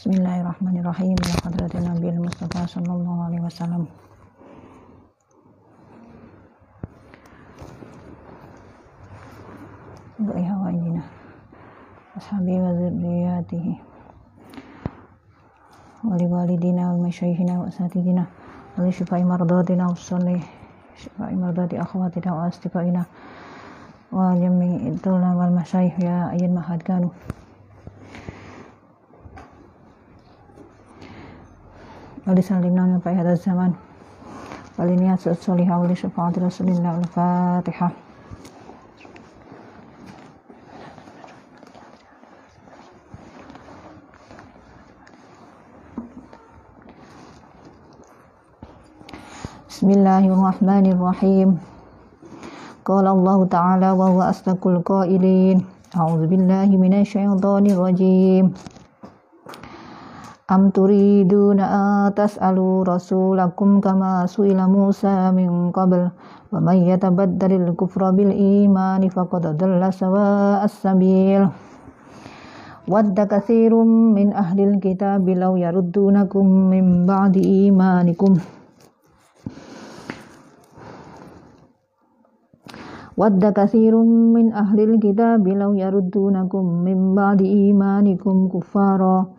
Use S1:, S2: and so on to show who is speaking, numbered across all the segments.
S1: بسم الله الرحمن الرحيم. إلى حضرة النبي المصطفى صلى الله عليه وسلم. بأهوائنا أصحابي وذرياته ولوالدنا ومشايخنا وأساتذتنا ولشفاء مرضاتنا وصلي شفاء مرضات أخواتنا وأصدقائنا وجميع الدولة والمشايخ يا أي المحاد كانوا ولسلمنا من في هذا الزمان ولنيات الصالحة ولشفاعة رسول الله الفاتحة بسم الله الرحمن الرحيم قال الله تعالى وهو أصدق القائلين. أعوذ بالله من الشيطان الرجيم. Am turiduna tas'alu rasulakum kama su'ila Musa min qabl wa may yatabaddalil kufra bil imani faqad dalla sawa as-sabil Wadda kathirum min ahli alkitab law yaruddunakum min ba'di imanikum. Wadda kathirum min ahli kita bilau yaruddunakum min ba'di imanikum kuffara.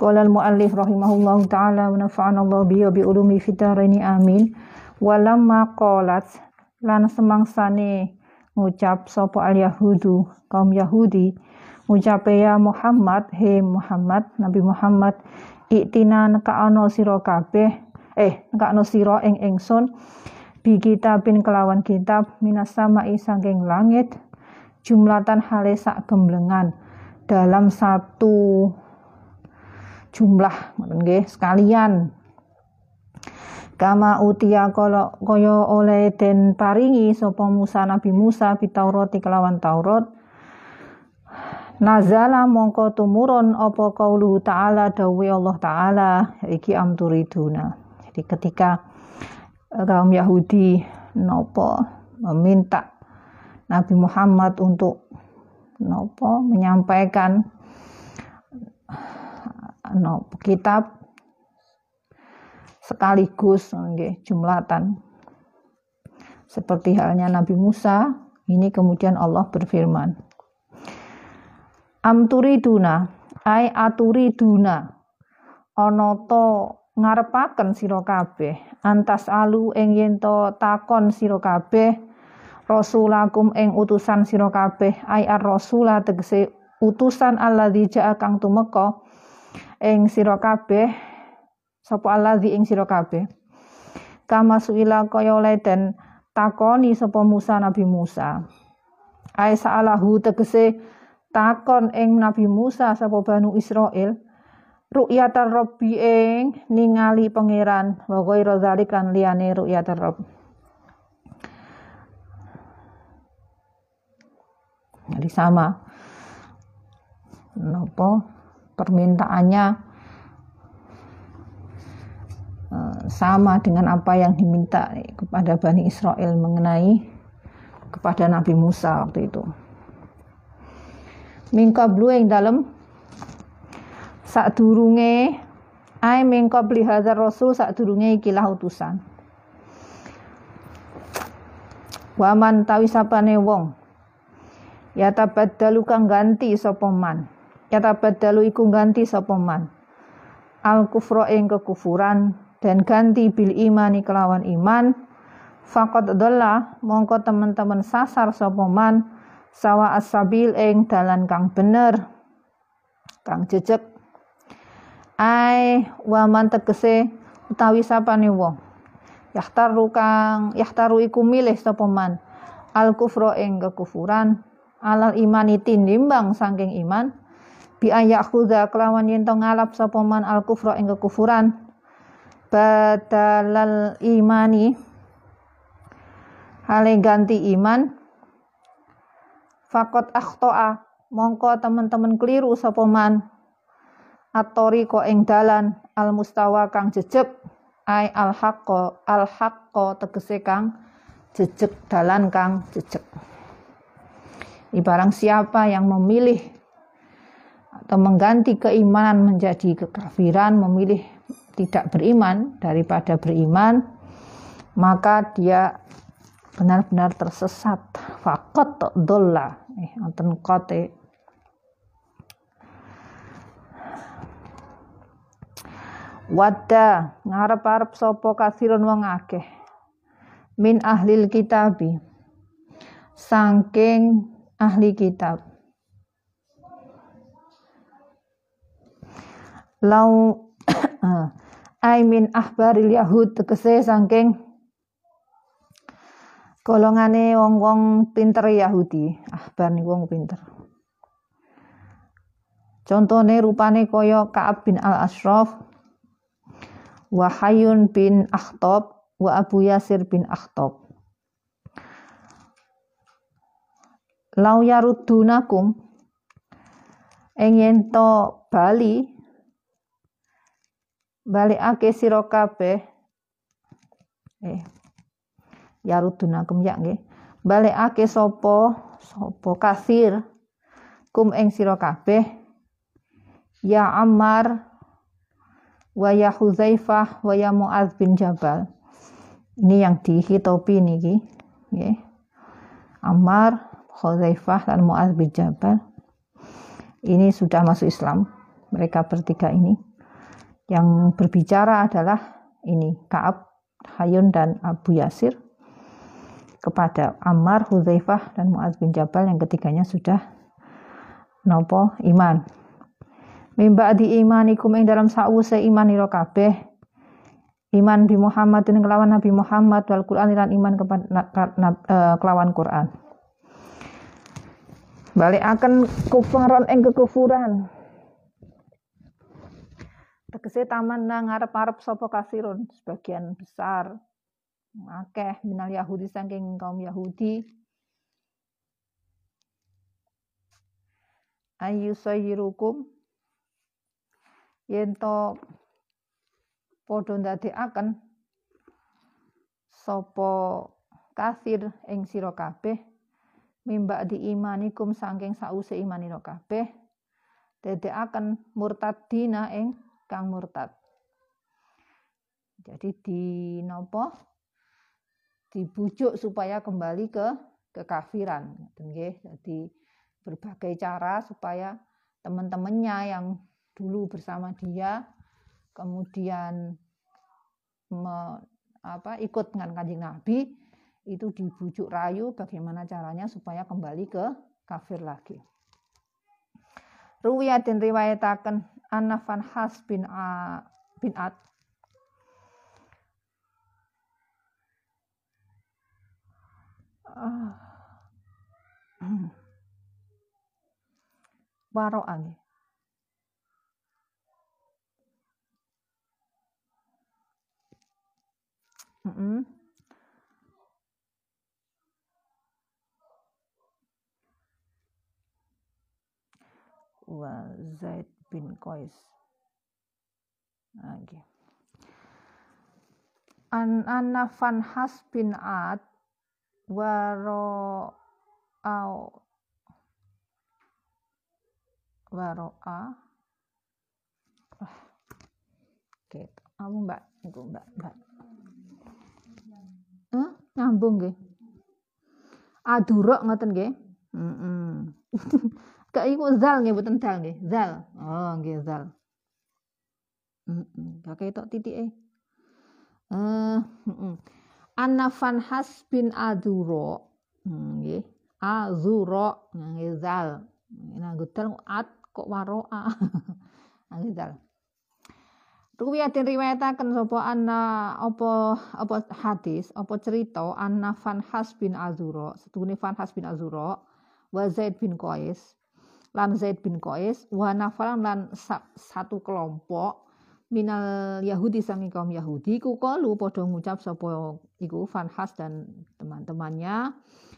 S1: Qala al-muallif rahimahullahu taala wa nafa'ana Allah bihi bi ulumi fitaraini amin. Walamma qalat lan semangsane ngucap sapa al-yahudu kaum Yahudi ngucape ya Muhammad he Muhammad Nabi Muhammad iktina nekaano sira kabeh eh nekaano sira ing ingsun bi kitabin kelawan kitab minas sama'i langit jumlatan hale sak gemblengan dalam satu jumlah nggih sekalian. Kama utia kala kaya oleh den paringi sapa Musa Nabi Musa Taurat kelawan Taurat. Nazala mongko tumurun apa kaulu ta'ala dawe Allah ta'ala iki amturiduna jadi ketika kaum Yahudi nopo meminta Nabi Muhammad untuk nopo menyampaikan no, kitab sekaligus nggih jumlatan. Seperti halnya Nabi Musa ini kemudian Allah berfirman am turiduna ai aturiduna ana to ngarepaken sira kabeh antas alu ing yen takon sira kabeh rasulakum ing utusan sira kabeh ai ar-rasula tegese utusan alladzi ja'a kang tumeka ing sira kabeh sapa allazi ing sira kabeh? Kama suila kaya oleh den takoni sapa Musa Nabi Musa. Ai sa'alahu tegese takon ing Nabi Musa sapa Banu Israel ru'yatar rabbi ing ningali pangeran wa ghairu dzalikan liyane ru'yatar rabb. Jadi sama. Nopo permintaannya eh, sama dengan apa yang diminta kepada Bani Israel mengenai kepada Nabi Musa waktu itu. Mingkablu yang dalam saat durunge ai mingkabli hadzal rasul saat durunge ikilah utusan. Waman tawi sapane wong ya tabaddalu kang ganti sapa man badalu iku ganti sapa man? Al kufra ing kekufuran dan ganti bil imani kelawan iman. Faqad dhalla mongko teman-teman sasar sapa man sawa asabil ing dalan kang bener kang jejeg. Ai waman tegese utawi sapane wong. Yahtaru kang yahtaru iku milih sapa man? Al kufra ing kekufuran. Alal imani tinimbang saking iman bi ayakhudha kelawan yen to ngalap sapa man al kufra ing kekufuran. Badalal imani. Hale ganti iman. Fakot akhtoa. Mongko teman-teman keliru sapa man. Atori ko ing dalan. Al mustawa kang jejeg. Ai al haqqo al haqqo tegese kang jejeg. Dalan kang jejeg. Ibarang siapa yang memilih atau mengganti keimanan menjadi kekafiran, memilih tidak beriman daripada beriman, maka dia benar-benar tersesat. Fakot dolla, eh, kote. Wadda ngarep-arep sopo kasirun wong akeh min ahlil kitabi saking ahli kitab lau ai min ahbaril yahud tegese saking golongane wong-wong pinter Yahudi. Ahbar nih wong pinter. Contohnya rupane koyo Ka'ab bin al-Ashraf wa Hayun bin Akhtab wa Abu Yasir bin Akhtab. Lau yarudunakum ing yen to bali balikake sira kabeh. Eh yarudunakum ya nggih. Balikake sapa? Sapa kasir. Kum ing sira kabeh. Ya Ammar wa ya Huzaifah wa ya Muaz bin Jabal. Ini yang dihitopi niki nggih Ammar Huzaifah dan Muaz bin Jabal. Ini sudah masuk Islam. Mereka bertiga ini yang berbicara adalah ini Kaab, Hayun dan Abu Yasir kepada Ammar, Hudzaifah dan Muaz bin Jabal yang ketiganya sudah nopo iman. Mimba di imanikum ing dalam sause iman ira kabeh iman Muhammad dan kelawan Nabi Muhammad wal Quran dan iman kepada uh, kelawan Quran. Balik akan kufaran ing kekufuran tegese taman nang ngarep-arep sapa kasirun sebagian besar. Akeh minal Yahudi saking kaum Yahudi. Ayu sayyirukum yen to padha ndadekaken sapa kasir ing sira kabeh mimba di imanikum saking sause imanira kabeh dedekaken murtadina ing kang murtad. Jadi di nopo dibujuk supaya kembali ke kekafiran. Jadi berbagai cara supaya teman-temannya yang dulu bersama dia kemudian me, apa, ikut dengan kanjeng Nabi itu dibujuk rayu bagaimana caranya supaya kembali ke kafir lagi. Ruwiyat dan riwayataken Anna Has bin, A, bin Ad. Uh, Waro'an mm. Wa Zaid bin Qais. Lagi. An Anna van Has bin Ad waro au waro a gitu kamu mbak itu mbak mbak eh, nyambung nggih adurok ngoten nggih -mm. Kak iku zal nggih mboten dal nggih. Zal. Oh, nggih zal. Heeh. Pakai tok titike. Eh, heeh. Anna van Has bin Aduro. Hmm, nggih. Azuro nggih zal. Nah, gudal at kok waroa. Nggih zal. Ruwiyatin riwayataken sapa anna apa apa hadis apa cerita anna van Has bin Azuro, setune van Has bin Azuro wa Zaid bin Qais lan Zaid bin Qais wa nafalan lan satu kelompok minal Yahudi sangi kaum Yahudi ku kalu padha ngucap sapa iku Fanhas dan teman-temannya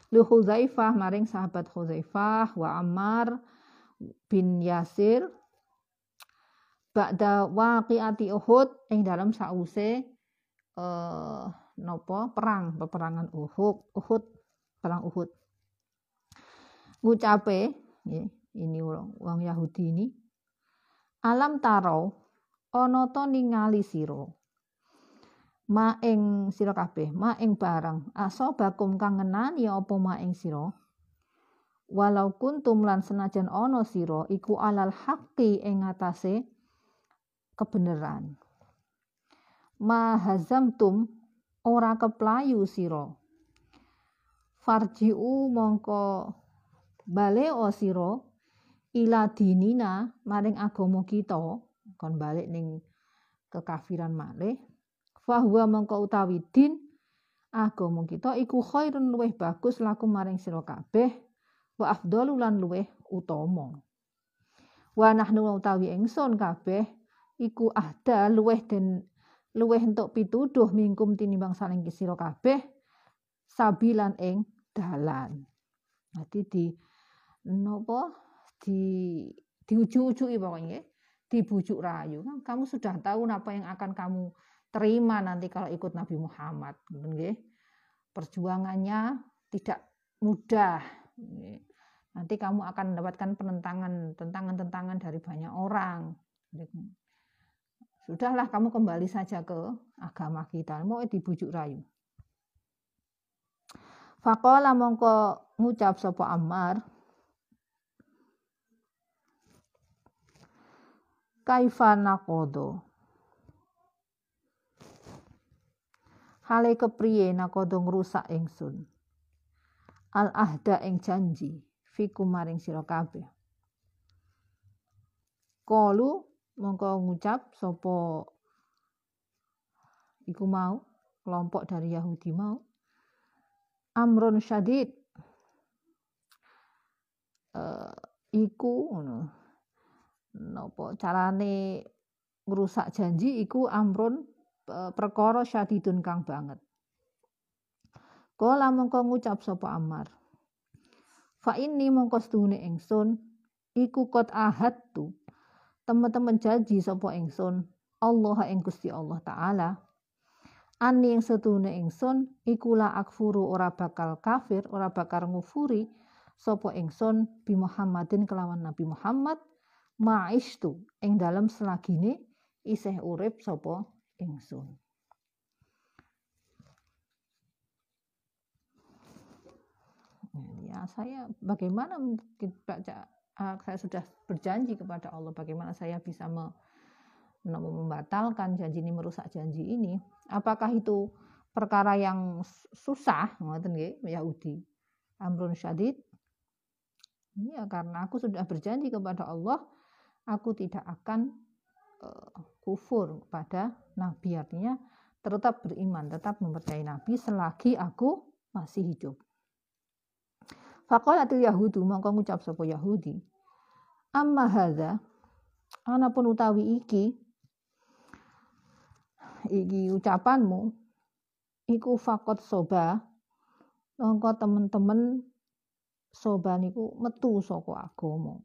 S1: lu Huzaifah maring sahabat Huzaifah wa Ammar bin Yasir ba'da waqiati Uhud ing dalam sause eh napa perang peperangan Uhud Uhud perang Uhud. Ngucape ini wong Yahudi ini. Alam taro ta ningali sira. Ma ing sira kabeh ma ing barang. Asobakum kang ngenani apa ma ing sira? Walau kuntum lan senajan ana sira iku alal haqqi ing atase kebenaran. Ma hazamtum ora keplayu sira. Farjiu mongko bale o sira ila dinina maring agama kita kon balik ning kekafiran malih fahuwa mengko utawi din agama kita iku khairun luweh bagus laku maring sira kabeh wa afdalu lan luweh utama. Wa nahnu utawi ingsun kabeh iku ahda luweh den luweh entuk pituduh mingkum tinimbang saling sira kabeh sabilan ing dalan. Nanti di nopo di diuju-ujuki pokoknya dibujuk rayu. Kan kamu sudah tahu apa yang akan kamu terima nanti kalau ikut Nabi Muhammad perjuangannya tidak mudah nanti kamu akan mendapatkan penentangan tentangan-tentangan dari banyak orang. Sudahlah kamu kembali saja ke agama kita. Mau dibujuk rayu. Fakola mongko ngucap sopo Ammar kaifa nakodo hale kepriye nakodo ngrusak ingsun? Al ahda ing janji fikum maring sira kabeh. Kalu mongko ngucap sapa iku mau kelompok dari Yahudi mau amrun syadid. Uh, iku ngono napa carane ngrusak janji iku amrun perkara syadidun kang banget. Kala mengko ngucap sapa Ammar. Fa inni mongko sedune ingsun iku kot ahad tu. Teman-teman janji sapa ingsun Allah ing Gusti Allah taala. Ani yang setune ingsun iku la akfuru ora bakal kafir, ora bakal ngufuri sapa ingsun bi Muhammadin kelawan Nabi Muhammad ma'istu ing dalam selagine isih urip sapa ingsun. Ya saya bagaimana baca ah, saya sudah berjanji kepada Allah bagaimana saya bisa me, membatalkan janji ini merusak janji ini. Apakah itu perkara yang susah ngoten Yahudi? Amrun syadid? Ya karena aku sudah berjanji kepada Allah aku tidak akan uh, kufur pada nabi. Artinya tetap beriman tetap mempercayai nabi selagi aku masih hidup. Faqalatil Yahudu mongko ngucap sapa Yahudi. Amma hadza anapun utawi iki iki ucapanmu iku fakot soba. Mongko temen-temen soba niku metu saka agama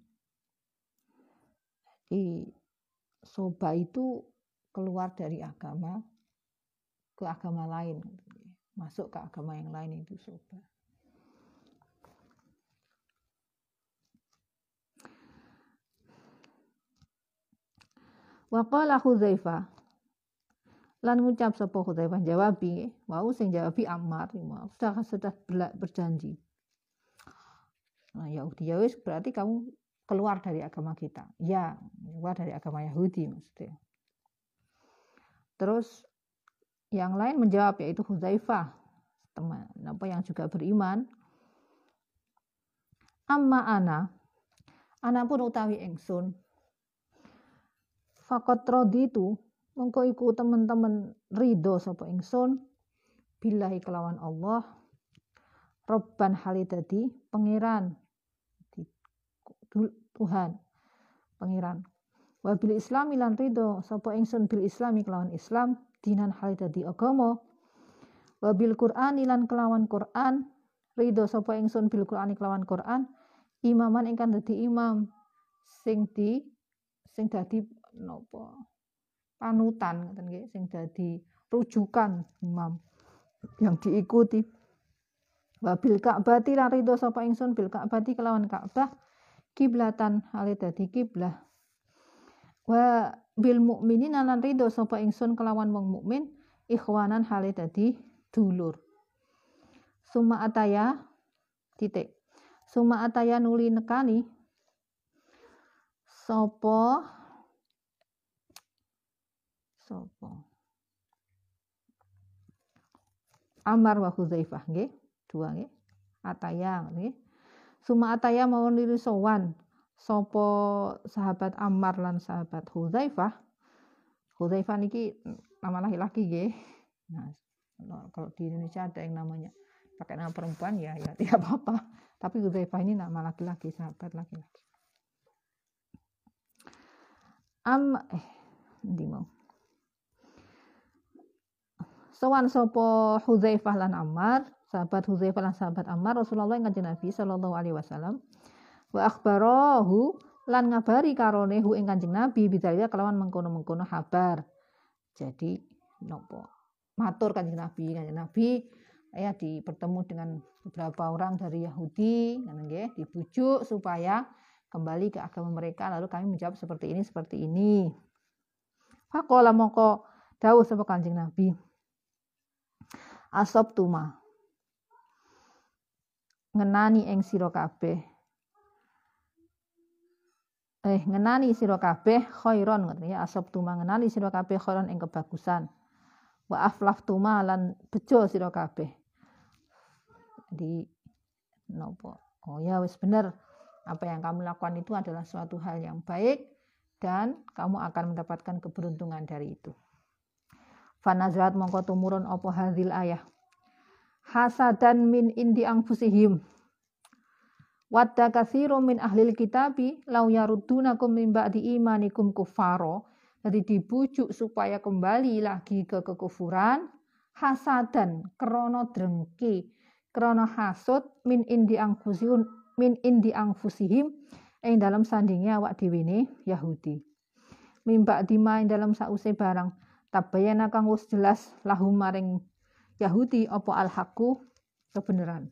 S1: jadi soba itu keluar dari agama ke agama lain, masuk ke agama yang lain itu soba. Waqala Hudzaifah. Lan ngucap sapa Hudzaifah? Jawabi wau sing jawabi Ammar. Sudah sudah berjanji. Nah ya wis berarti kamu keluar dari agama kita. Ya, keluar dari agama Yahudi maksudnya. Terus yang lain menjawab yaitu Huzaifah, teman apa yang juga beriman. Amma ana, ana pun utawi engsun. Fakot rodi itu mengko iku teman-teman ridho sapa ingsun billahi kelawan Allah Robban halidadi pangeran Tuhan. Pangeran. Wa bil islami lan ridho sapa ingsun bil islami kelawan Islam dinan hal dadi agama. Wa bil qur'ani lan kelawan Qur'an ridho sapa ingsun bil qur'ani kelawan Qur'an imaman ingkang dadi imam sing di sing dadi napa panutan ngoten nggih sing dadi rujukan imam yang diikuti. Wabil Ka'bati lan ridho sapa ingsun bil Ka'bati kelawan Ka'bah kiblatan hale dadi kiblah. Wa bil mukminin lan ridho sapa ingsun kelawan wong mukmin ikhwanan hale dadi dulur. Suma ataya titik. Suma ataya nuli nekani sapa sapa Amar wa Hudzaifah nggih dua nggih ataya nggih suma ataya mau niru sowan sapa sahabat Ammar lan sahabat Hudzaifah? Hudzaifah niki nama laki-laki nggih. Nah kalau di Indonesia ada yang namanya pakai nama perempuan ya ya tidak apa-apa. Tapi Hudzaifah ini nama laki-laki sahabat laki-laki. Am eh di mau? Sowan sopo Hudzaifah lan Ammar sahabat Hudzaifah lan sahabat Ammar Rasulullah kanjeng Nabi sallallahu alaihi wasallam wa akhbarahu lan ngabari karone hu ing kanjeng Nabi bidalika kelawan mengkono-mengkono kabar. Jadi nopo? Matur kanjeng Nabi, kanjeng Nabi ya dipertemu dengan beberapa orang dari Yahudi nggih dibujuk supaya kembali ke agama mereka lalu kami menjawab seperti ini seperti ini. Faqala moko dawuh sapa kanjeng Nabi. Asab tuma ngenani ing sira kabeh. Eh ngenani sira kabeh khairon ngoten ya. Asab tuma ngenani sira kabeh khairon ing kebagusan. Wa aflaf tuma lan bejo sira kabeh. Di nopo? Oh ya wis bener. Apa yang kamu lakukan itu adalah suatu hal yang baik dan kamu akan mendapatkan keberuntungan dari itu. Fanazrat mongko tumurun opo hadil ayah? Hasadan min indi angfusihim Wadda kathiru min ahlil kitabi lau yarudunakum min ba'di imanikum kufaro. Jadi dibujuk supaya kembali lagi ke kekufuran. Hasadan, krono drengki, krono hasud, min indi angfusihim, min indi angfusihim, yang dalam sandingnya awak diwini Yahudi. Mimba dimain dalam sause barang, tabayana kang jelas lahum maring Yahudi opo al-haqqu kebenaran.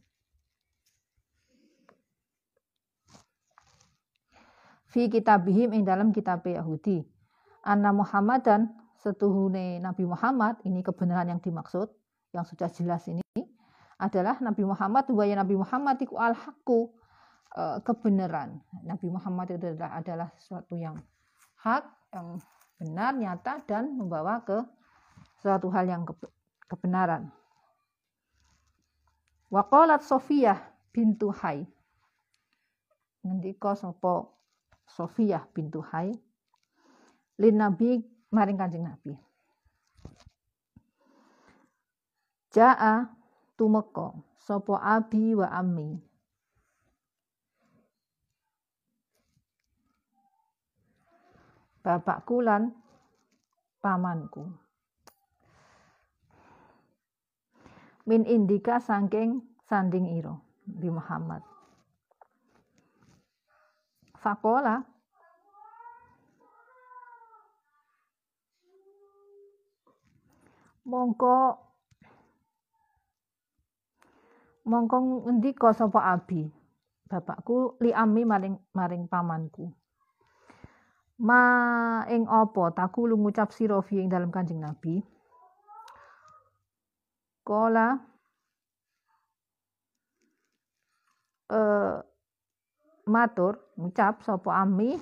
S1: Fi kitabihim ing dalam kitab Yahudi. Anna Muhammadan setuhune Nabi Muhammad, ini kebenaran yang dimaksud, yang sudah jelas ini, adalah Nabi Muhammad, wa Nabi Muhammad iku al-haqqu eh, kebenaran. Nabi Muhammad itu adalah, adalah sesuatu yang hak, yang benar, nyata, dan membawa ke suatu hal yang kebenaran. Waqalat Sofiyah bintu Hai. Ngendika sapa Sofiyah bintu Hai lin Nabi maring Kanjeng Nabi. Jaa tumeka sapa abi wa ammi. Bapakku lan pamanku. min indika sangking sanding iro di Muhammad. Fakola mongko mongko ngendika sapa abi? Bapakku li ami maring maring pamanku. Ma ing apa? Taku lu ngucap sira ing dalam Kanjeng Nabi. Kola eh, matur ngucap sopo ami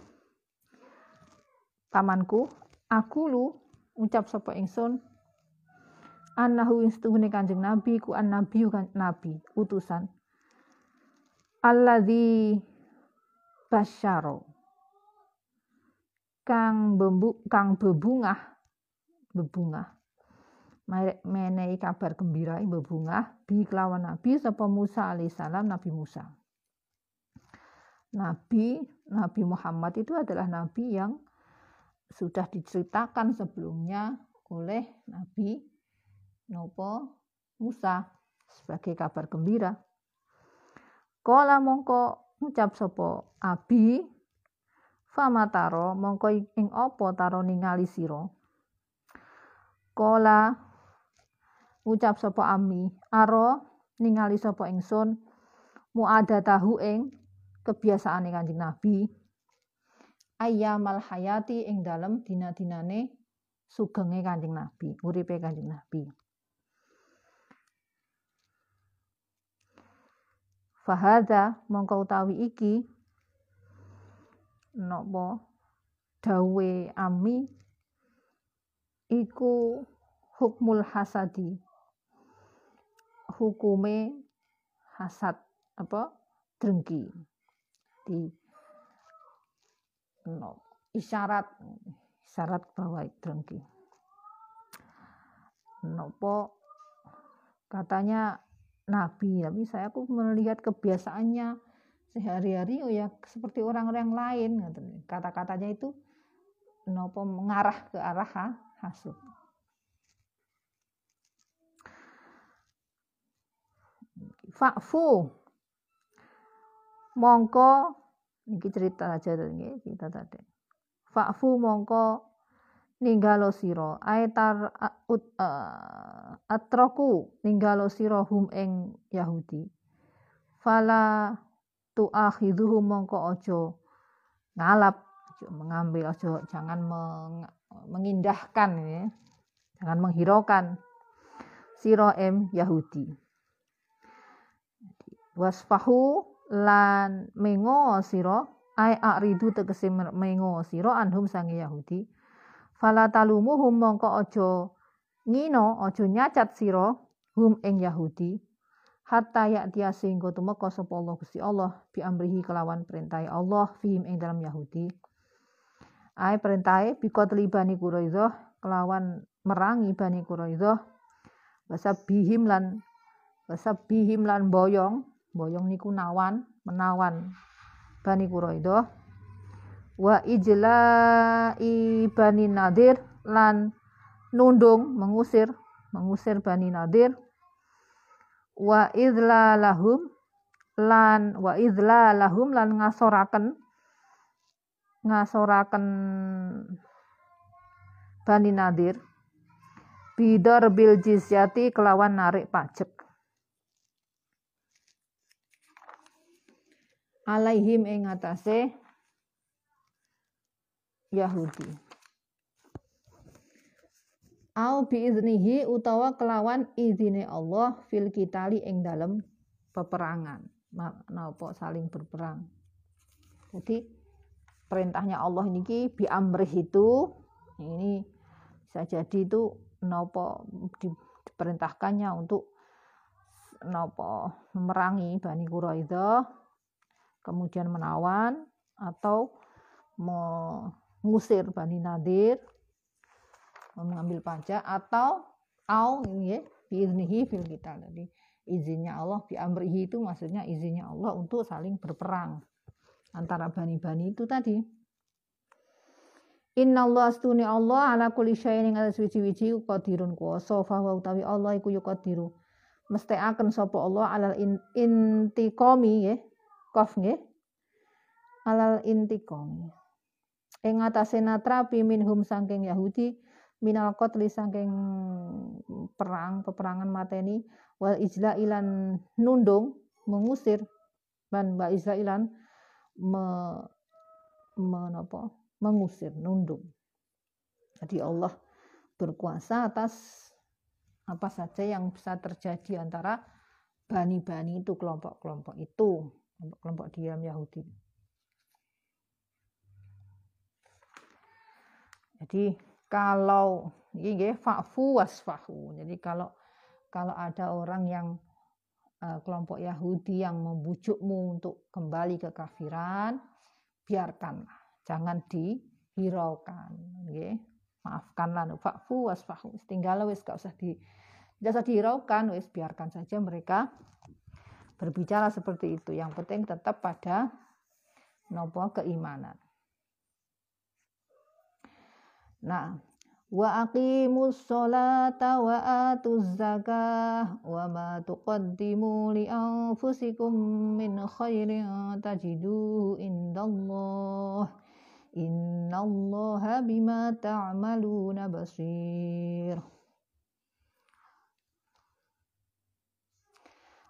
S1: pamanku aku lu ngucap sopo ingsun. Annahu instuhune kanjeng nabi ku an nabi kan nabi utusan. Alladzi basyaro kang bembu kang bebungah bebungah. Menehi kabar gembira bebungah bi kelawan nabi sapa Musa alaihissalam Nabi Musa. Nabi Nabi Muhammad itu adalah nabi yang sudah diceritakan sebelumnya oleh Nabi Nopo Musa sebagai kabar gembira. Kala mongko ngucap sopo abi famataro mongko ing opo taro ningali siro. Kala ucap sopo ami aro ningali sopo ingsun muada tahu ing kebiasaan Kanjeng Nabi ayyamal hayati ing dalem dina-dinane sugenge Kanjeng Nabi, uripe Kanjeng Nabi. Fahada mongko utawi iki napa dawe ami iku hukmul hasadi hukume hasad apa drengki di no, isyarat isyarat bahwa drengki. Nopo katanya nabi tapi saya aku melihat kebiasaannya sehari-hari oh ya seperti orang-orang lain kata-katanya itu nopo mengarah ke arah ha, hasud. Fa'fu mongko Iki cerita aja nggih, cerita tadi. Fa'fu mongko ninggalo sira aitar ut uh, atroku ninggalo sira hum ing Yahudi. Fala tu'akhidhuhum mongko aja ngalap, mengambil aja jangan meng, mengindahkan ya. Jangan menghiraukan sira em Yahudi. Wasfahu lan mengo sira ai aridu tegese mengo sira anhum sange Yahudi. Fala talumuhum mongko aja ngino aja nyacat sira hum ing Yahudi. Hatta ya dia sehingga tumeka sapa Allah Gusti Allah bi kelawan perintah Allah fihim ing dalam Yahudi. Ai perintahe bikotli bani Quraidah kelawan merangi bani Quraidah wasabihim lan wasabihim lan boyong boyong niku nawan menawan. Bani Quraidah wa ijla'i Bani Nadir lan nundung mengusir mengusir Bani Nadir. Wa idlalahum lan wa idlalahum lan ngasoraken ngasoraken Bani Nadir. Bidar bil jizyati kelawan narik pajak alaihim ing atase Yahudi. Au biiznihi utawa kelawan izine Allah fil kitali ing dalem peperangan. Napa saling berperang. Jadi perintahnya Allah niki bi amrih itu ini bisa jadi itu nopo diperintahkannya untuk nopo memerangi Bani Quraidah kemudian menawan atau mengusir Bani Nadir mengambil pajak atau au ya biiznihi fil kita jadi izinnya Allah bi amrihi itu maksudnya izinnya Allah untuk saling berperang antara bani-bani itu tadi. Inna Allah astuni Allah ala kulli syai'in ing atas wiji-wiji qadirun kuwasa fa utawi Allah iku yuqadiru. Mesti akan sapa Allah alal intiqami ya Qaf nggih. Alal intiqam. Ing atase natrapi minhum saking Yahudi minal qatli saking perang peperangan mateni wal ijla'ilan nundung mengusir dan mbak Israelan me, menapa mengusir nundung. Jadi Allah berkuasa atas apa saja yang bisa terjadi antara bani-bani itu kelompok-kelompok itu kelompok diam Yahudi. Jadi kalau ini fa'fu wasfahu. Jadi kalau kalau ada orang yang uh, kelompok Yahudi yang membujukmu untuk kembali ke kafiran, biarkanlah, jangan dihiraukan, nggih. Maafkanlah fa'fu wasfahu. Tinggal wis gak usah di tidak usah dihiraukan, wis biarkan saja mereka berbicara seperti itu. Yang penting tetap pada nopo keimanan. Nah, wa aqimus sholata wa atuz zakah wa ma tuqaddimu li anfusikum min khairin tajidu indallah innallaha bima ta'maluna basir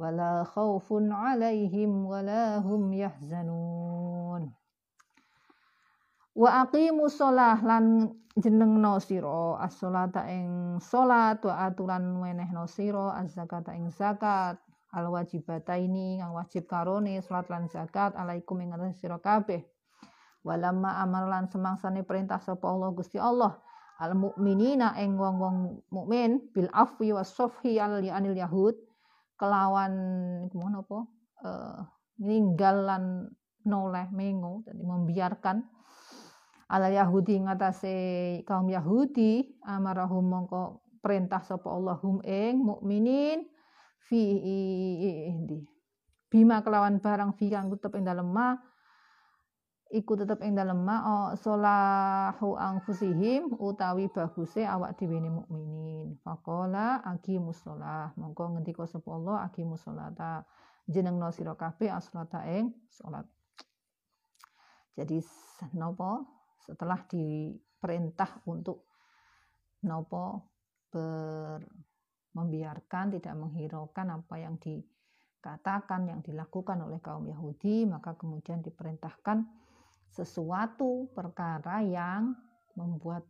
S1: Wala khaufun alaihim wala hum yahzanun. Wa aqimu sholah lan jenengno sira as-sholata ing salat wa aturan wenehno sira az-zakata ing zakat. Al wajibataini kang wajib karone salat lan zakat. Alaikum ing sira kabeh. Walamma amar lan semangsane perintah sapa Allah Gusti Allah. Al mukminina ing wong-wong mukmin bil afwi was safhi al anil yahud kelawan gimana apa uh, ninggalan noleh mengo jadi membiarkan ala Yahudi ngatasi kaum Yahudi amarahum mongko perintah sapa Allahum ing mukminin fi di bima kelawan barang fi kang tetep ing dalem ma iku tetep ing dalem ma oh, anfusihim utawi baguse awak dhewe mukminin. Faqala aqimus shalah mongko ngendika sapa Allah aqimus sholata. Jenengno sira kabeh aslata ing salat jadi napa setelah diperintah untuk napa ber membiarkan tidak menghiraukan apa yang dikatakan yang dilakukan oleh kaum Yahudi maka kemudian diperintahkan sesuatu perkara yang membuat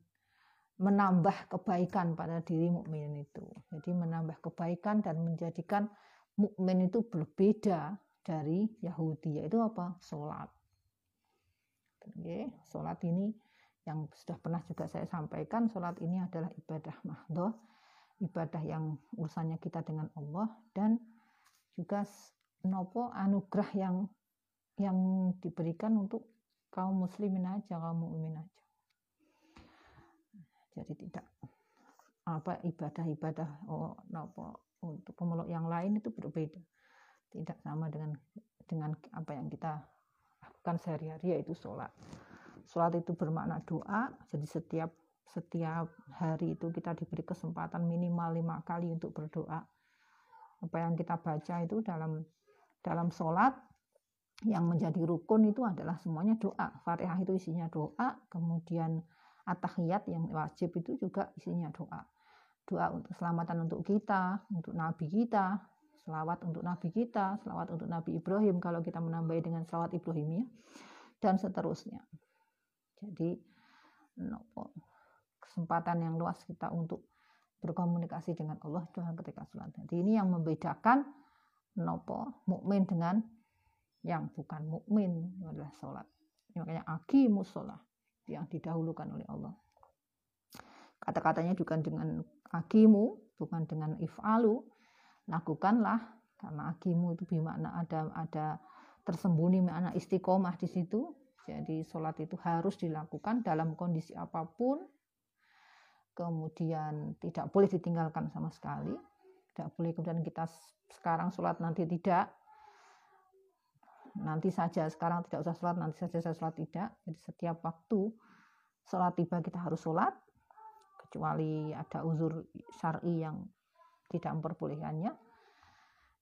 S1: menambah kebaikan pada diri mukmin itu. Jadi menambah kebaikan dan menjadikan mukmin itu berbeda dari Yahudi yaitu apa? Sholat. Oke, sholat ini yang sudah pernah juga saya sampaikan, sholat ini adalah ibadah mahdoh, ibadah yang urusannya kita dengan Allah dan juga nopo anugerah yang yang diberikan untuk kaum muslimin aja kaum mukmin aja. Jadi tidak. Apa ibadah-ibadah oh apa untuk pemeluk yang lain itu berbeda. Tidak sama dengan dengan apa yang kita lakukan sehari-hari yaitu sholat. Sholat itu bermakna doa. Jadi setiap setiap hari itu kita diberi kesempatan minimal lima kali untuk berdoa. Apa yang kita baca itu dalam dalam sholat yang menjadi rukun itu adalah semuanya doa. Fatihah itu isinya doa, kemudian atahiyat yang wajib itu juga isinya doa. Doa untuk keselamatan untuk kita, untuk nabi kita, selawat untuk nabi kita, selawat untuk nabi Ibrahim kalau kita menambahi dengan selawat Ibrahimnya dan seterusnya. Jadi kesempatan yang luas kita untuk berkomunikasi dengan Allah dalam ketika sholat. Jadi ini yang membedakan nopo mukmin dengan yang bukan mukmin adalah sholat. Makanya akimus sholat yang didahulukan oleh Allah. Kata-katanya juga dengan akimu, bukan dengan if'alu. Lakukanlah, karena akimu itu bermakna ada ada tersembunyi makna istiqomah di situ. Jadi sholat itu harus dilakukan dalam kondisi apa pun. Kemudian tidak boleh ditinggalkan sama sekali. Tidak boleh kemudian kita sekarang sholat nanti tidak nanti saja sekarang tidak usah sholat nanti saja saya sholat tidak. Jadi setiap waktu sholat tiba kita harus sholat kecuali ada uzur syari yang tidak memperbolehkannya.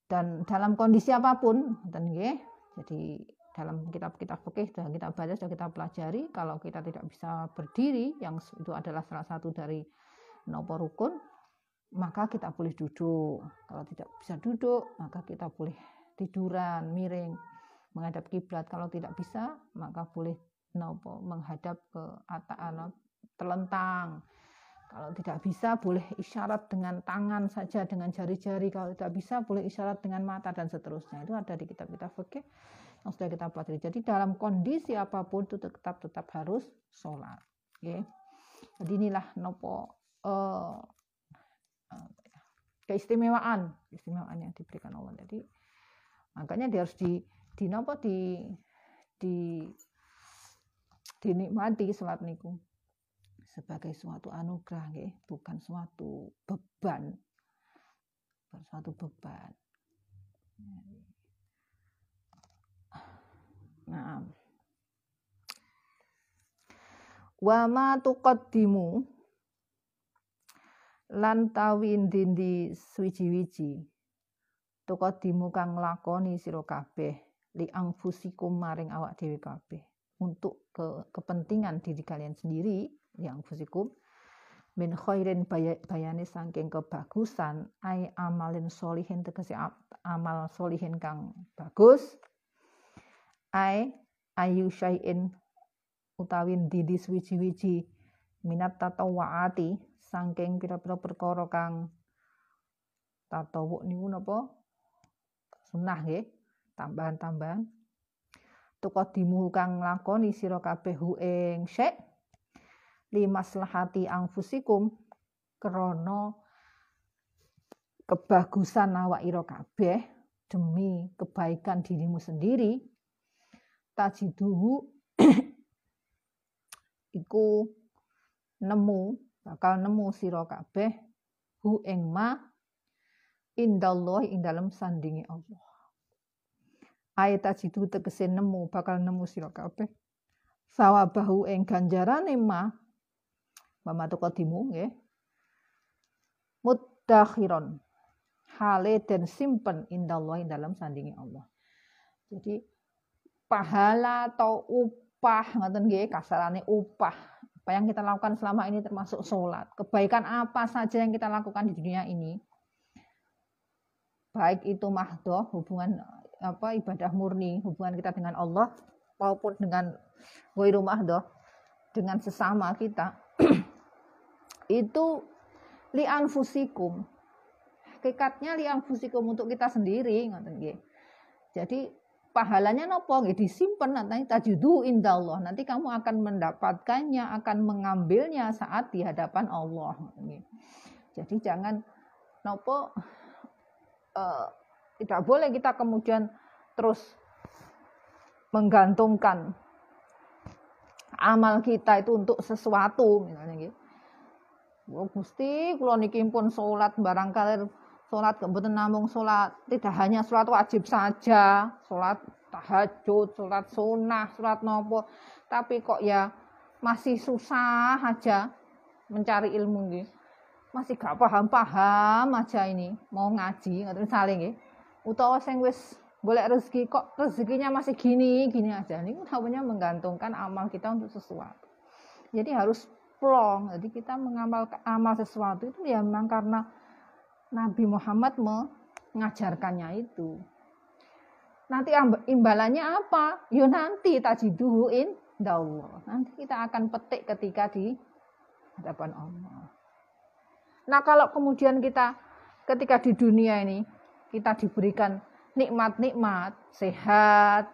S1: Dan dalam kondisi apa pun jadi dalam kitab-kitab fikih sudah kita baca sudah kita pelajari kalau kita tidak bisa berdiri yang itu adalah salah satu dari nopo rukun maka kita boleh duduk. Kalau tidak bisa duduk maka kita boleh tiduran miring menghadap kiblat. Kalau tidak bisa, maka boleh nopo menghadap ke atas terlentang. Kalau tidak bisa, boleh isyarat dengan tangan saja, dengan jari-jari. Kalau tidak bisa, boleh isyarat dengan mata dan seterusnya. Itu ada di kitab-kitab fikih yang sudah kita pelajari. Jadi dalam kondisi apa pun itu tetap tetap harus sholat. Okay. Jadi inilah nopo uh, keistimewaan, keistimewaan yang diberikan Allah. Jadi makanya dia harus di di apa di di dinikmati salat niku sebagai suatu anugerah nggih, bukan suatu beban. Bukan suatu beban. Nah. Wa ma tuqaddimu lan dindi suwiji-wiji tuqaddimu kang lakoni sira kabeh li angfusikum maring awak dhewe kabeh. Untuk ke kepentingan diri kalian sendiri yang fusikum min khairin bayane saking kebagusan ai amalin solihin tegese amal solihin kang bagus ai ayu syai'in utawi didi wiji-wiji minat tatawwaati saking pira-pira perkara kang tatawu niku napa? Sunah nggih tambahan-tambahan. Tuqaddimu kang lakoni sira kabeh ing syai' limaslahati angfusikum krana kebagusan awak ira kabeh demi kebaikan dirimu sendiri. Tajiduhu iku nemu bakal nemu sira kabeh hu ing ma. Indallah ing dalem sandingi Allah ayat tajidu tegese nemu bakal nemu sira kabeh sawabahu ing ganjarane ma Mama tukadimu nggih. Mudakhiron. Hale dan simpen indallah dalam sandingi Allah. Jadi pahala atau upah ngoten nggih kasarane upah apa yang kita lakukan selama ini termasuk sholat kebaikan apa saja yang kita lakukan di dunia ini baik itu mahdoh hubungan apa ibadah murni hubungan kita dengan Allah maupun dengan ghairu mahdoh dengan sesama kita itu li anfusikum. Hakikatnya li anfusikum untuk kita sendiri ngoten nggih. Jadi pahalanya nopo nggih disimpan nanti tajudu indallah. Nanti kamu akan mendapatkannya, akan mengambilnya saat di hadapan Allah. Jadi jangan nopo uh, tidak boleh kita kemudian terus menggantungkan amal kita itu untuk sesuatu misalnya gitu Oh, Gusti, kula niki pun salat barangkali salat mboten namung salat, tidak hanya salat wajib saja, salat tahajud, salat sunnah, salat nopo, tapi kok ya masih susah aja mencari ilmu nggih. Masih gak paham-paham aja ini, mau ngaji ngoten saling nggih. Utawa sing wis golek rezeki kok rezekinya masih gini, gini aja. Ini namanya menggantungkan amal kita untuk sesuatu. Jadi harus plong. Jadi kita mengamal amal sesuatu itu ya memang karena Nabi Muhammad mengajarkannya itu. Nanti imbalannya apa? Yo nanti tajiduhuin Allah. Nanti kita akan petik ketika di hadapan Allah. Nah kalau kemudian kita ketika di dunia ini kita diberikan nikmat-nikmat, sehat,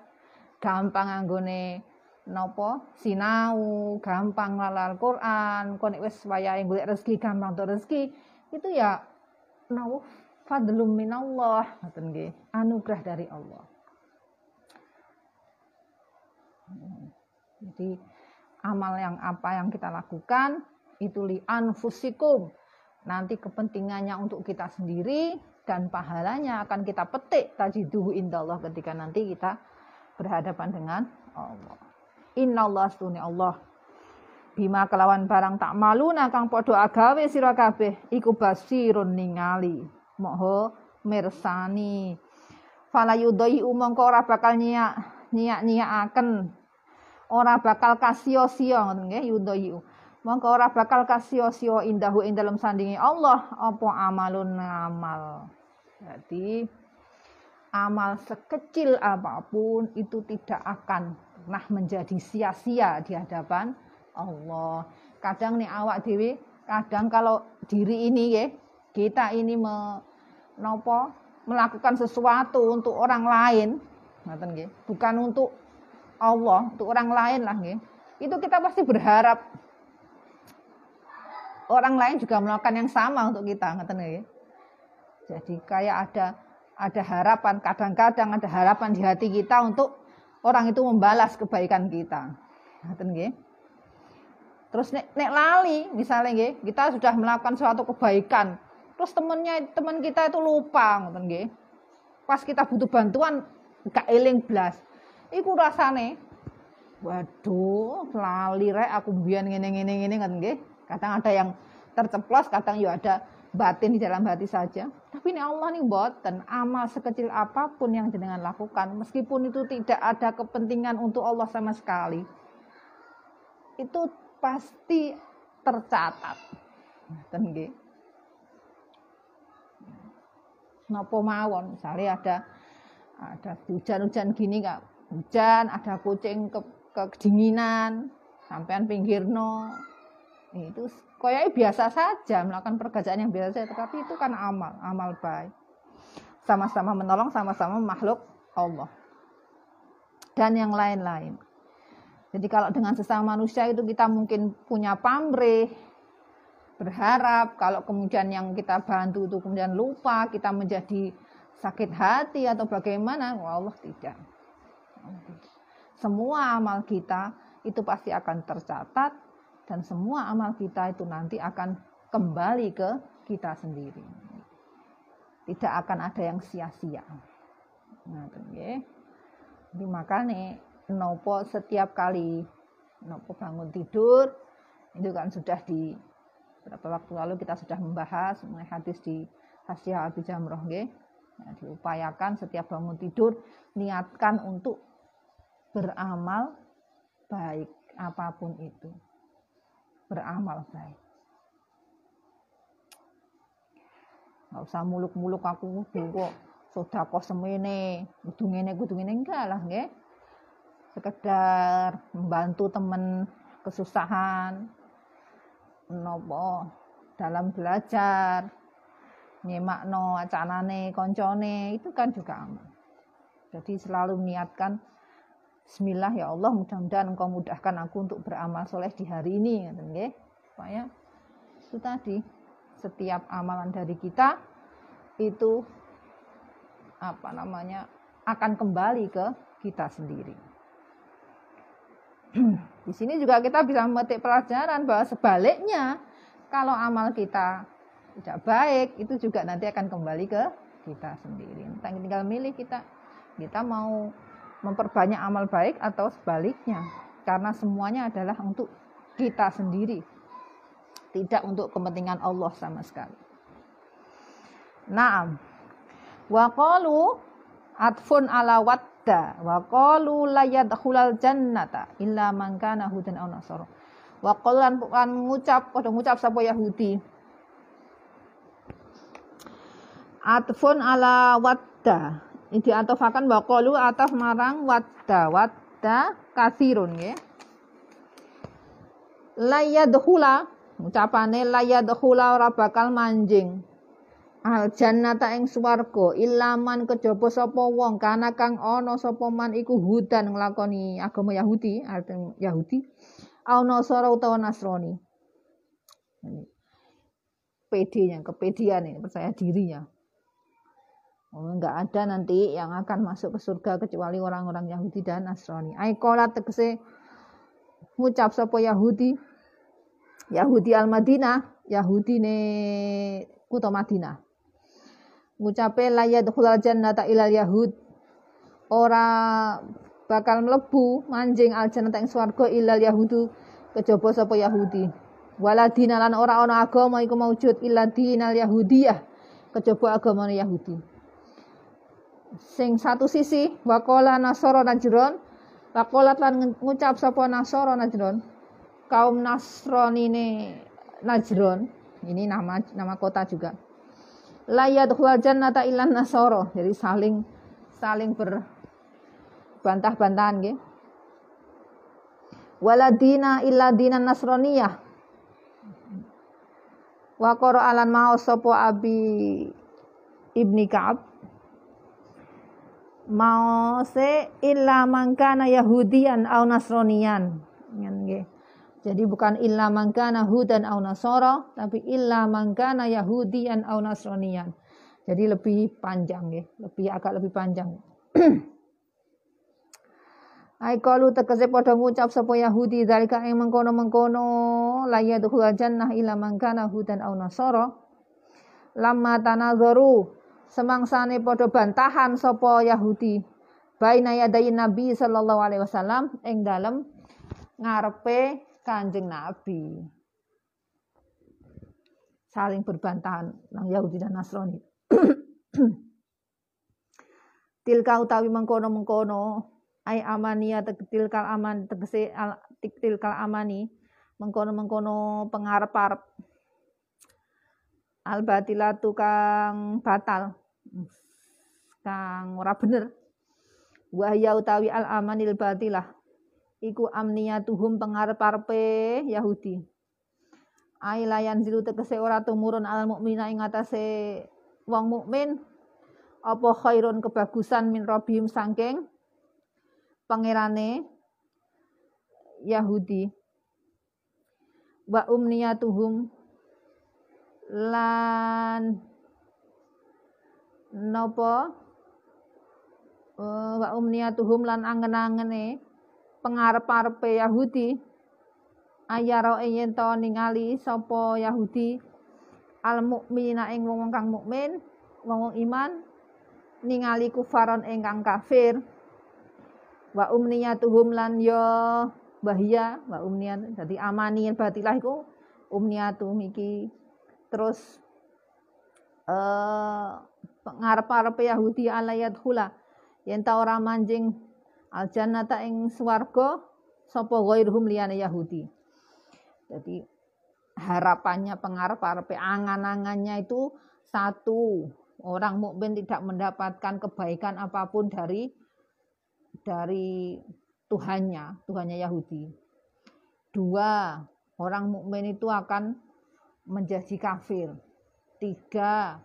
S1: gampang anggone nopo sinau gampang lalal Quran kon wis wayahe golek rezeki gampang untuk rezeki itu ya nopo fadlum minallah ngoten anugerah dari Allah. Jadi amal yang apa yang kita lakukan itu li anfusikum. Nanti kepentingannya untuk kita sendiri dan pahalanya akan kita petik tajiduhu indallah ketika nanti kita berhadapan dengan Allah. Allah stune Allah. Bima kelawan barang tak malu kang padha agawe sira kabeh iku basirun ningali. Moho mirsani. Fala yudai umangka ora bakal nyiak nyiak akan ora bakal kasio-sio ngoten nggih mongko ora bakal kasio-sio indahu ing dalam sandingi Allah. Apa amalun amal jadi amal sekecil apa pun itu tidak akan pernah menjadi sia-sia di hadapan Allah. Kadang nih awak dewi, kadang kalau diri ini ya, kita ini me, nopo, melakukan sesuatu untuk orang lain, bukan untuk Allah, untuk orang lain lah Itu kita pasti berharap orang lain juga melakukan yang sama untuk kita ngeten ya. Jadi kayak ada ada harapan, kadang-kadang ada harapan di hati kita untuk orang itu membalas kebaikan kita. Ngeten nggih. Terus nek, nek lali misalnya nggih, kita sudah melakukan suatu kebaikan, terus temennya teman kita itu lupa ngoten nggih. Pas kita butuh bantuan gak eling blas. Iku rasane waduh, lali rek aku biyen ngene-ngene ngene ngoten nggih. Kadang ada yang terceplos, kadang ya ada batin di dalam hati saja. Tapi ini Allah nih dan amal sekecil apa pun yang jenengan lakukan, meskipun itu tidak ada kepentingan untuk Allah sama sekali, itu pasti tercatat. Ten Napa mawon, misalnya ada ada hujan-hujan gini kak, hujan, ada kucing ke, kedinginan, sampean pinggirno, itu koyai biasa saja melakukan pekerjaan yang biasa saja tetapi itu kan amal amal baik. Sama-sama menolong sama-sama makhluk Allah. Dan yang lain-lain. Jadi kalau dengan sesama manusia itu kita mungkin punya pamrih berharap kalau kemudian yang kita bantu itu kemudian lupa kita menjadi sakit hati atau bagaimana Allah tidak. Semua amal kita itu pasti akan tercatat dan semua amal kita itu nanti akan kembali ke kita sendiri. Tidak akan ada yang sia-sia. Nah, ya. Jadi makanya nopo setiap kali nopo bangun tidur itu kan sudah di beberapa waktu lalu kita sudah membahas mengenai hadis di Hasyiah Abi Jamroh Nah, diupayakan setiap bangun tidur niatkan untuk beramal baik apa pun itu beramal baik. Gak usah muluk-muluk aku kok sodako semene, kudu ngene kudu ngene enggak lah nggih. Sekedar membantu teman kesusahan nopo dalam belajar nyemakno acanane koncone itu kan juga amal. Jadi selalu niatkan Bismillah ya Allah mudah-mudahan engkau mudahkan aku untuk beramal soleh di hari ini nggih supaya itu tadi setiap amalan dari kita itu apa namanya akan kembali ke kita sendiri. Di sini juga kita bisa memetik pelajaran bahwa sebaliknya kalau amal kita tidak baik itu juga nanti akan kembali ke kita sendiri. Tinggal milih kita kita mau memperbanyak amal baik atau sebaliknya karena semuanya adalah untuk kita sendiri tidak untuk kepentingan Allah sama sekali. Naam. Wa qalu atfun ala wadda wa qalu la jannata illa man kana hudan aw nasara. Wa lan ngucap padha ngucap sapa Yahudi. Atfun ala wadda diatofakan bakolu ataf marang wadda wadda kasirun ya layadkhula ucapane layadkhula ora bakal manjing. Al jannata ing swarga ilaman kejaba sapa wong kana kang ana sapa man iku hudan nglakoni agama Yahudi arti Yahudi au nasara utawa Nasrani. PD-nya, kepedian ini percaya dirinya. Oh, enggak ada nanti yang akan masuk ke surga kecuali orang-orang Yahudi dan Nasrani. Aikola tegese ngucap sapa Yahudi Yahudi al Madinah, Yahudi ne kota Madinah. Ngucape la yadkhulul jannata ilal yahud. Ora bakal mlebu manjing al jannata ing swarga ilal yahudu kejaba sapa Yahudi. Waladina lan ora ana agama iku maujud illa dinal yahudiyah kejaba agama Yahudi sing satu sisi wakola nasoro najron wakola lan ngucap sapa nasoro najron. Kaum nasroni ini najron ini nama nama kota juga. Layat jannata ilan nasoro jadi saling saling berbantah-bantahan gitu waladina illa dinan nasroniyah. Wa alan mau sopo abi ibni Ka'ab mau se illa mangkana yahudian au nasronian Jadi bukan illa man kana hudan au nasara, tapi illa man kana yahudiyan au nasraniyan. Jadi lebih panjang ya, lebih agak lebih panjang. Ai kalu tegese padha ngucap sapa Yahudi zalika ing mengkono-mengkono la yadkhul jannah illa man kana hudan aw nasara. Lamma tanazaru semangsane padha bantahan sapa Yahudi baina yadai Nabi sallallahu alaihi wasallam ing dalem ngarepe Kanjeng Nabi. Saling berbantahan nang Yahudi dan Nasrani. Tilka utawi mengkono-mengkono ai amania tegtil kal aman tegese tiktil kal amani mengkono-mengkono pengarep-arep al batilatu kang batal kang ora bener. Wahya utawi al amanil batilah iku amniyatuhum pengarep-arepe Yahudi. Ai layan zilu tegese ora tumurun al mukmina ing atase wong mukmin. Apa khairun kebagusan min robihim sangking pangerane Yahudi. Wa umniyatuhum lan uh, wa umniyatuhum lan angen-angene pengarep-arepe Yahudi. Ayara yen to ningali sapa Yahudi? Al mukminina ing wong kang mukmin wong iman ningali kufaron ingkang kafir. Wa umniyatuhum lan yo bahya wa umniyat dadi amani batilah iku. Umniyatu miki terus eh uh, ngarep-arep Yahudi alayat hula yen ta ora manjing al jannata ing swarga sapa ghairuhum liyane Yahudi jadi harapannya pengarep-arep angan-angannya itu satu orang mukmin tidak mendapatkan kebaikan apa pun dari dari Tuhannya, Tuhannya Yahudi. Dua, orang mukmin itu akan menjadi kafir. Tiga,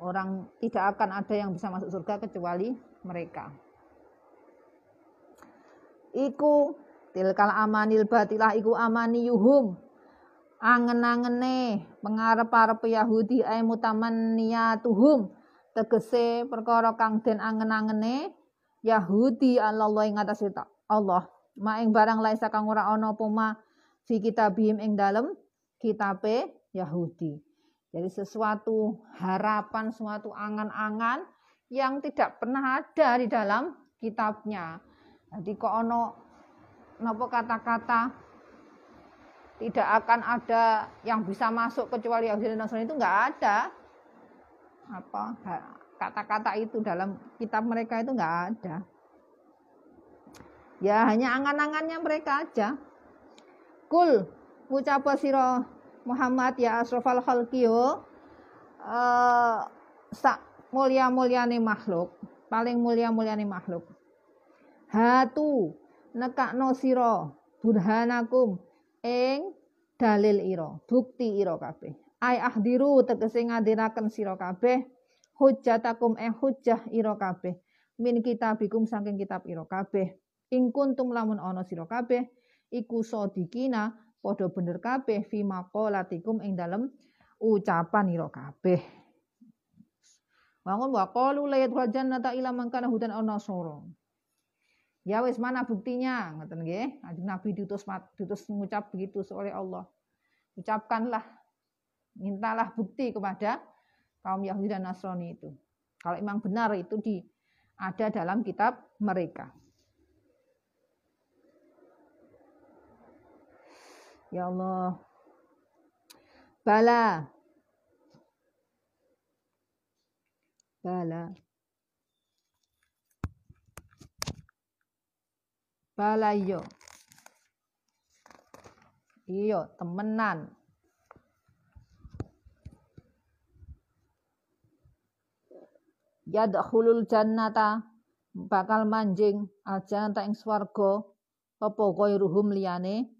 S1: orang tidak akan ada yang bisa masuk surga kecuali mereka. Iku tilkal amanil batilah iku amani yuhum angen-angene pengarep-arep Yahudi ay mutamanniyatuhum tegese perkara kang den angen-angene Yahudi Allah ing atas Allah maing barang lain sakang ora ana apa ma fi kitabihim ing dalem kitabe Yahudi. Jadi sesuatu harapan, suatu angan-angan yang tidak pernah ada di dalam kitabnya. Jadi kok ono nopo kata-kata tidak akan ada yang bisa masuk kecuali Yahudi dan Nasrani itu enggak ada. Apa kata-kata itu dalam kitab mereka itu enggak ada. Ya hanya angan-angannya mereka aja. Kul ucap siro Muhammad ya asrofal khalqiyo uh, sak mulia mulyane makhluk, paling mulia mulyane makhluk. Hatu nekakno sira burhanakum ing dalil ira, bukti ira kabeh. Ai ahdiru tegese ngadiraken sira kabeh hujjatakum eh hujjah ira kabeh min kitabikum saking kitab ira kabeh ing kuntum lamun ana sira kabeh iku sodikina padha bener kabeh fi maqalatikum ing dalem ucapan ira kabeh Bangun wa qalu la yadkhul jannata ila man kana hudan aw nasara. Ya wis mana buktinya ngoten nggih. Kanjeng Nabi diutus diutus mengucap begitu oleh Allah. Ucapkanlah mintalah bukti kepada kaum Yahudi dan Nasrani itu. Kalau memang benar itu di ada dalam kitab mereka. Ya Allah. Bala. Bala. Bala iyo. Iyo, temenan. yadkhulul jannata bakal manjing al jannata ing swarga apa ghairuhum liyane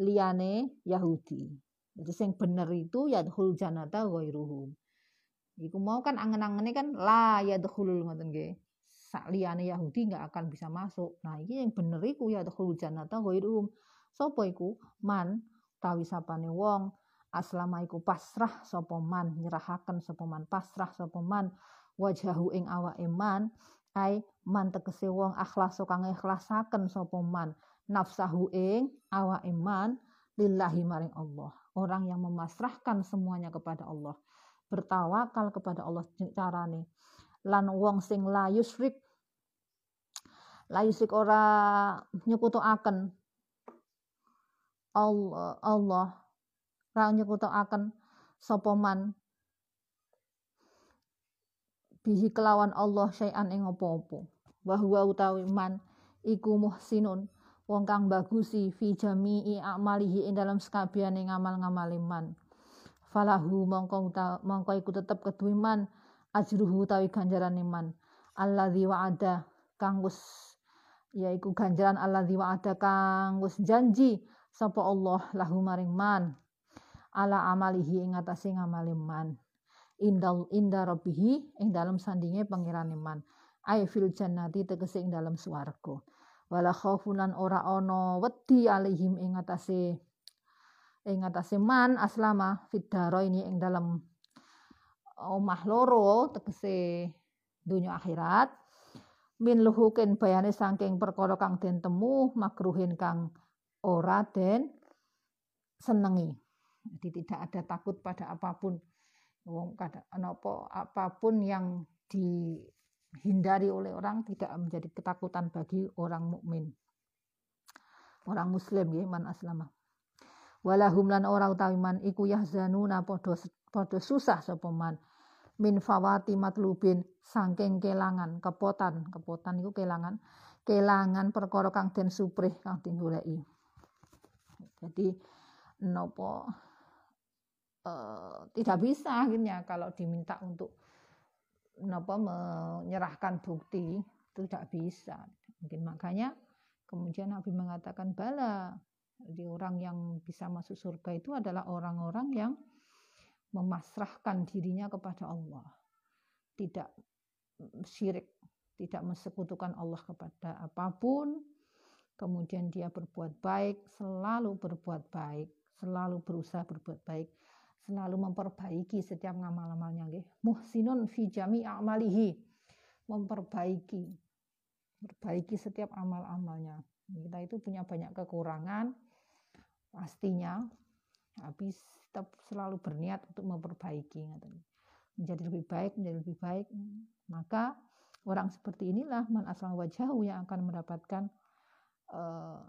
S1: liyane Yahudi. Jadi sing bener itu yadkhul jannata ghairuhum. Iku mau kan angen-angene kan la yadkhulul ngoten nggih. Sak liyane Yahudi nggak akan bisa masuk. Nah, ini yang bener iku yadkhul jannata ghairuhum. sapa iku man tawi sapane wong aslama iku pasrah sapa man nyerahaken sapa man pasrah sapa man wajahu ing awake man ai man tegese wong akhlas kang ikhlasaken sapa man nafsahu ing awake man lillahi maring Allah. Orang yang memasrahkan semuanya kepada Allah bertawakal kepada Allah carane. Lan wong sing la yusrik la yusrik ora nyekutuaken Allah Allah ra nyekutuaken sapa man? Bihi kelawan Allah syai'an ing apa-apa. Wa utawi man iku muhsinun wong kang bagusi fi jami'i amalihi ing dalam sekabehane ngamal-ngamale man. Falahu mongko mongko iku tetep keduwe man ajruhu utawi ganjaran man. Alladzi wa'ada kang wis yaiku ganjaran alladzi wa'ada kang wis janji sapa Allah lahu maring man. Ala amalihi ing atase ngamale man. Indal inda rabbihi ing dalam sandinge pangeran man. Ai fil jannati tegese ing dalam swarga wala khaufunan ora ana wedi alaihim ing atase ing atase man aslama fidaro ini ing dalam omah loro tegese dunia akhirat. Min luhukin bayane saking perkara kang den temu makruhin kang ora den senengi. Jadi tidak ada takut pada apa pun. Wong kada apa apa pun yang dihindari oleh orang tidak menjadi ketakutan bagi orang mukmin. Orang muslim ya man aslama. Walahum lan ora utawi man iku yahzanuna padha padha susah sapa man. Min fawati matlubin saking kelangan kepotan. Kepotan iku kelangan kelangan perkara kang den suprih kang digoleki jadi nopo Eh, tidak bisa akhirnya kalau diminta untuk apa menyerahkan bukti? Itu tidak bisa. Mungkin makanya kemudian Nabi mengatakan bala. Jadi orang yang bisa masuk surga itu adalah orang-orang yang memasrahkan dirinya kepada Allah. Tidak syirik tidak mensekutukan Allah kepada apa pun. Kemudian dia berbuat baik selalu berbuat baik selalu berusaha berbuat baik selalu memperbaiki setiap ngamal-amalnya nggih. Muhsinun fi jami a'malihi. Memperbaiki. Perbaiki setiap amal-amalnya. Kita itu punya banyak kekurangan pastinya habis tetap selalu berniat untuk memperbaiki menjadi lebih baik menjadi lebih baik maka orang seperti inilah man asal wajahu yang akan mendapatkan uh,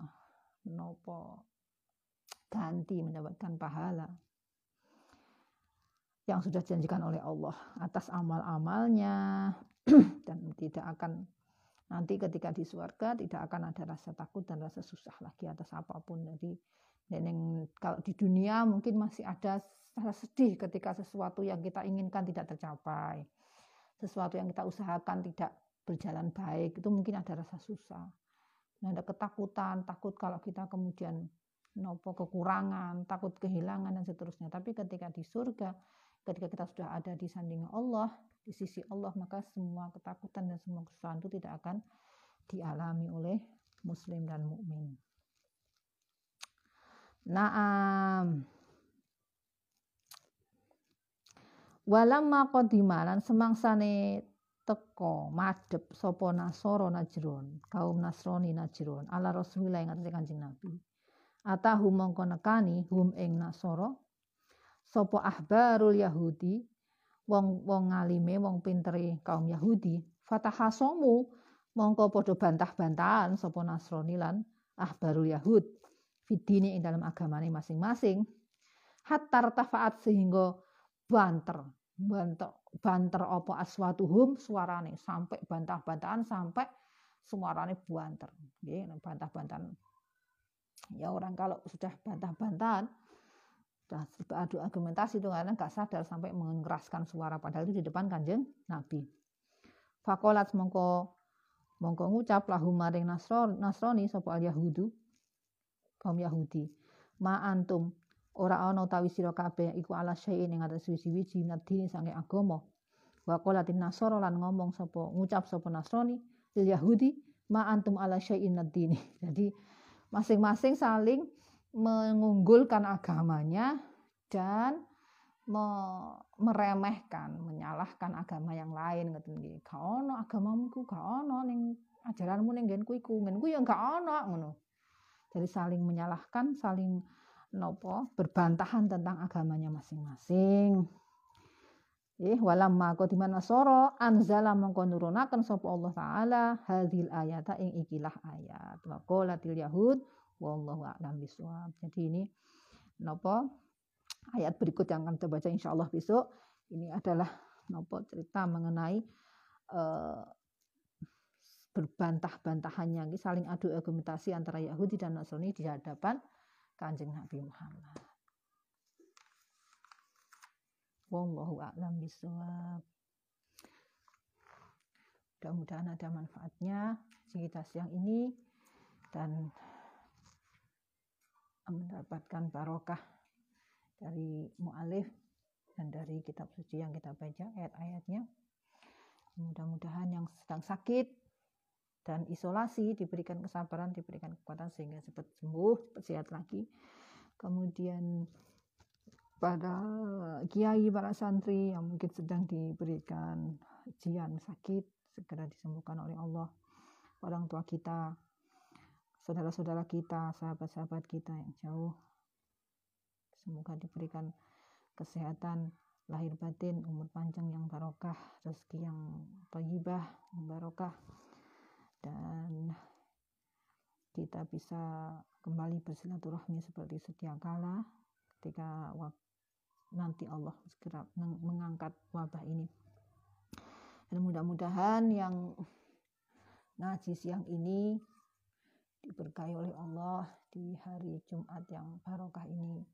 S1: nopo ganti mendapatkan pahala yang sudah dijanjikan oleh Allah atas amal-amalnya dan tidak akan nanti ketika di surga tidak akan ada rasa takut dan rasa susah lagi atas apa pun. Jadi yang kalau di dunia mungkin masih ada rasa sedih ketika sesuatu yang kita inginkan tidak tercapai sesuatu yang kita usahakan tidak berjalan baik itu mungkin ada rasa susah. Nah, ada ketakutan takut kalau kita kemudian nopo kekurangan takut kehilangan dan seterusnya. Tapi ketika di surga ketika kita sudah ada di sandingan Allah, di sisi Allah, maka semua ketakutan dan semua kesusahan itu tidak akan dialami oleh muslim dan mukmin. Naam. Walamma qadimalan semangsane teko madhep sapa Nasara Najron, kaum Nasrani Najron, ala Rasulillah ing Kanjeng Nabi. Atahu mongko nekani hum ing Nasara sapa ahbarul Yahudi? Wong wong ngalime wong pintere kaum Yahudi. Fatahasomu? Mongko padha bantah-bantahan sapa Nasrani lan ahbarul Yahud. Fidini ing dalam agamane masing-masing. Hatta tafaat sehingga banter banter banter apa aswatuhum suarane. Sampai bantah-bantahan sampai suarane banter. Bantah-bantahan. Ya orang kalau sudah bantah-bantahan sudah adu argumentasi itu karena nggak sadar sampai mengeraskan suara padahal itu di depan kanjeng Nabi. Fakolat mongko mongko ngucap lahu maring Nasron, Nasrani sapa al Yahudu kaum Yahudi. Ma antum ora ana utawi sira kabeh iku ala syai'in ing atas wiji-wiji nadine sange agama. Wa qalatin nasara lan ngomong sapa ngucap sapa Nasrani lil Yahudi ma antum ala syai'in nadine. Jadi masing-masing saling mengunggulkan agamanya dan me meremehkan, menyalahkan agama yang lain ngoten nggih. Ono agamamu ku gak ono ning ajaranmu ning nggenku iku, nggenku ya ono ngono. Jadi saling menyalahkan, saling nopo berbantahan tentang agamanya masing-masing. Eh walamma qadima nasara anzala mongko nurunaken sapa Allah taala hadhil ayata ing ikilah ayat. Wa qalatil yahud wallahu a'lam bishawab. Jadi ini nopo ayat berikut yang akan kita baca insya Allah besok ini adalah nopo cerita mengenai uh, berbantah-bantahannya saling adu argumentasi antara Yahudi dan Nasrani di hadapan Kanjeng Nabi Muhammad. Wallahu a'lam bishawab. Mudah-mudahan ada manfaatnya cerita siang ini dan mendapatkan barokah dari mu'alif dan dari kitab suci yang kita baca ayat-ayatnya. Mudah-mudahan yang sedang sakit dan isolasi diberikan kesabaran, diberikan kekuatan sehingga cepat sembuh, cepat sehat lagi. Kemudian pada kiai para santri yang mungkin sedang diberikan ujian sakit segera disembuhkan oleh Allah orang tua kita saudara-saudara kita sahabat-sahabat kita yang jauh semoga diberikan kesehatan lahir batin umur panjang yang barokah rezeki yang thayyibah yang barokah dan kita bisa kembali bersilaturahmi seperti sedia kala ketika nanti Allah segera mengangkat wabah ini. Dan mudah-mudahan yang ngaji siang ini diberkahi oleh Allah di hari Jumat yang barokah ini.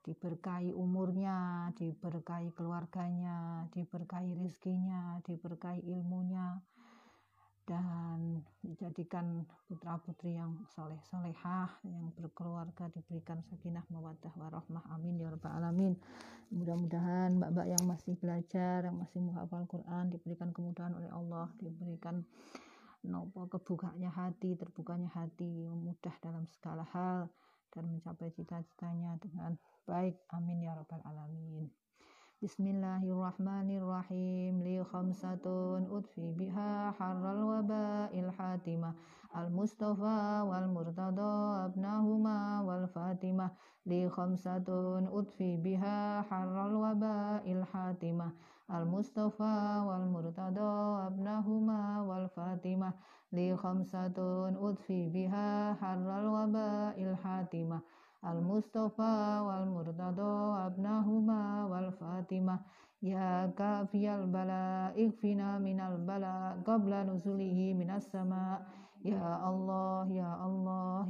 S1: Diberkahi umurnya, diberkahi keluarganya, diberkahi rizkinya, diberkahi ilmunya, dan dijadikan putra-putri yang soleh solehah yang berkeluarga diberikan sakinah mawaddah warahmah amin ya rabbal alamin mudah-mudahan mbak-mbak yang masih belajar yang masih menghafal Quran diberikan kemudahan oleh Allah diberikan nopo kebukanya hati terbukanya hati mudah dalam segala hal dan mencapai cita-citanya dengan baik. Amin ya rabbal alamin. Bismillahirrahmanirrahim. Li khamsatun utfi biha harral waba'il hatimah. Al mustafa wal murtada abnahuma wal fatimah li khamsatun utfi biha harral waba'il hatimah al mustafa wal murtada abnahuma wal fatimah li khamsatun utfi biha harral waba'il hatimah. al-Mustafa wal Murtada abnahuma wal Fatimah ya kafiyal bala ikfina minal bala qabla nuzulihi minas sama ya Allah ya Allah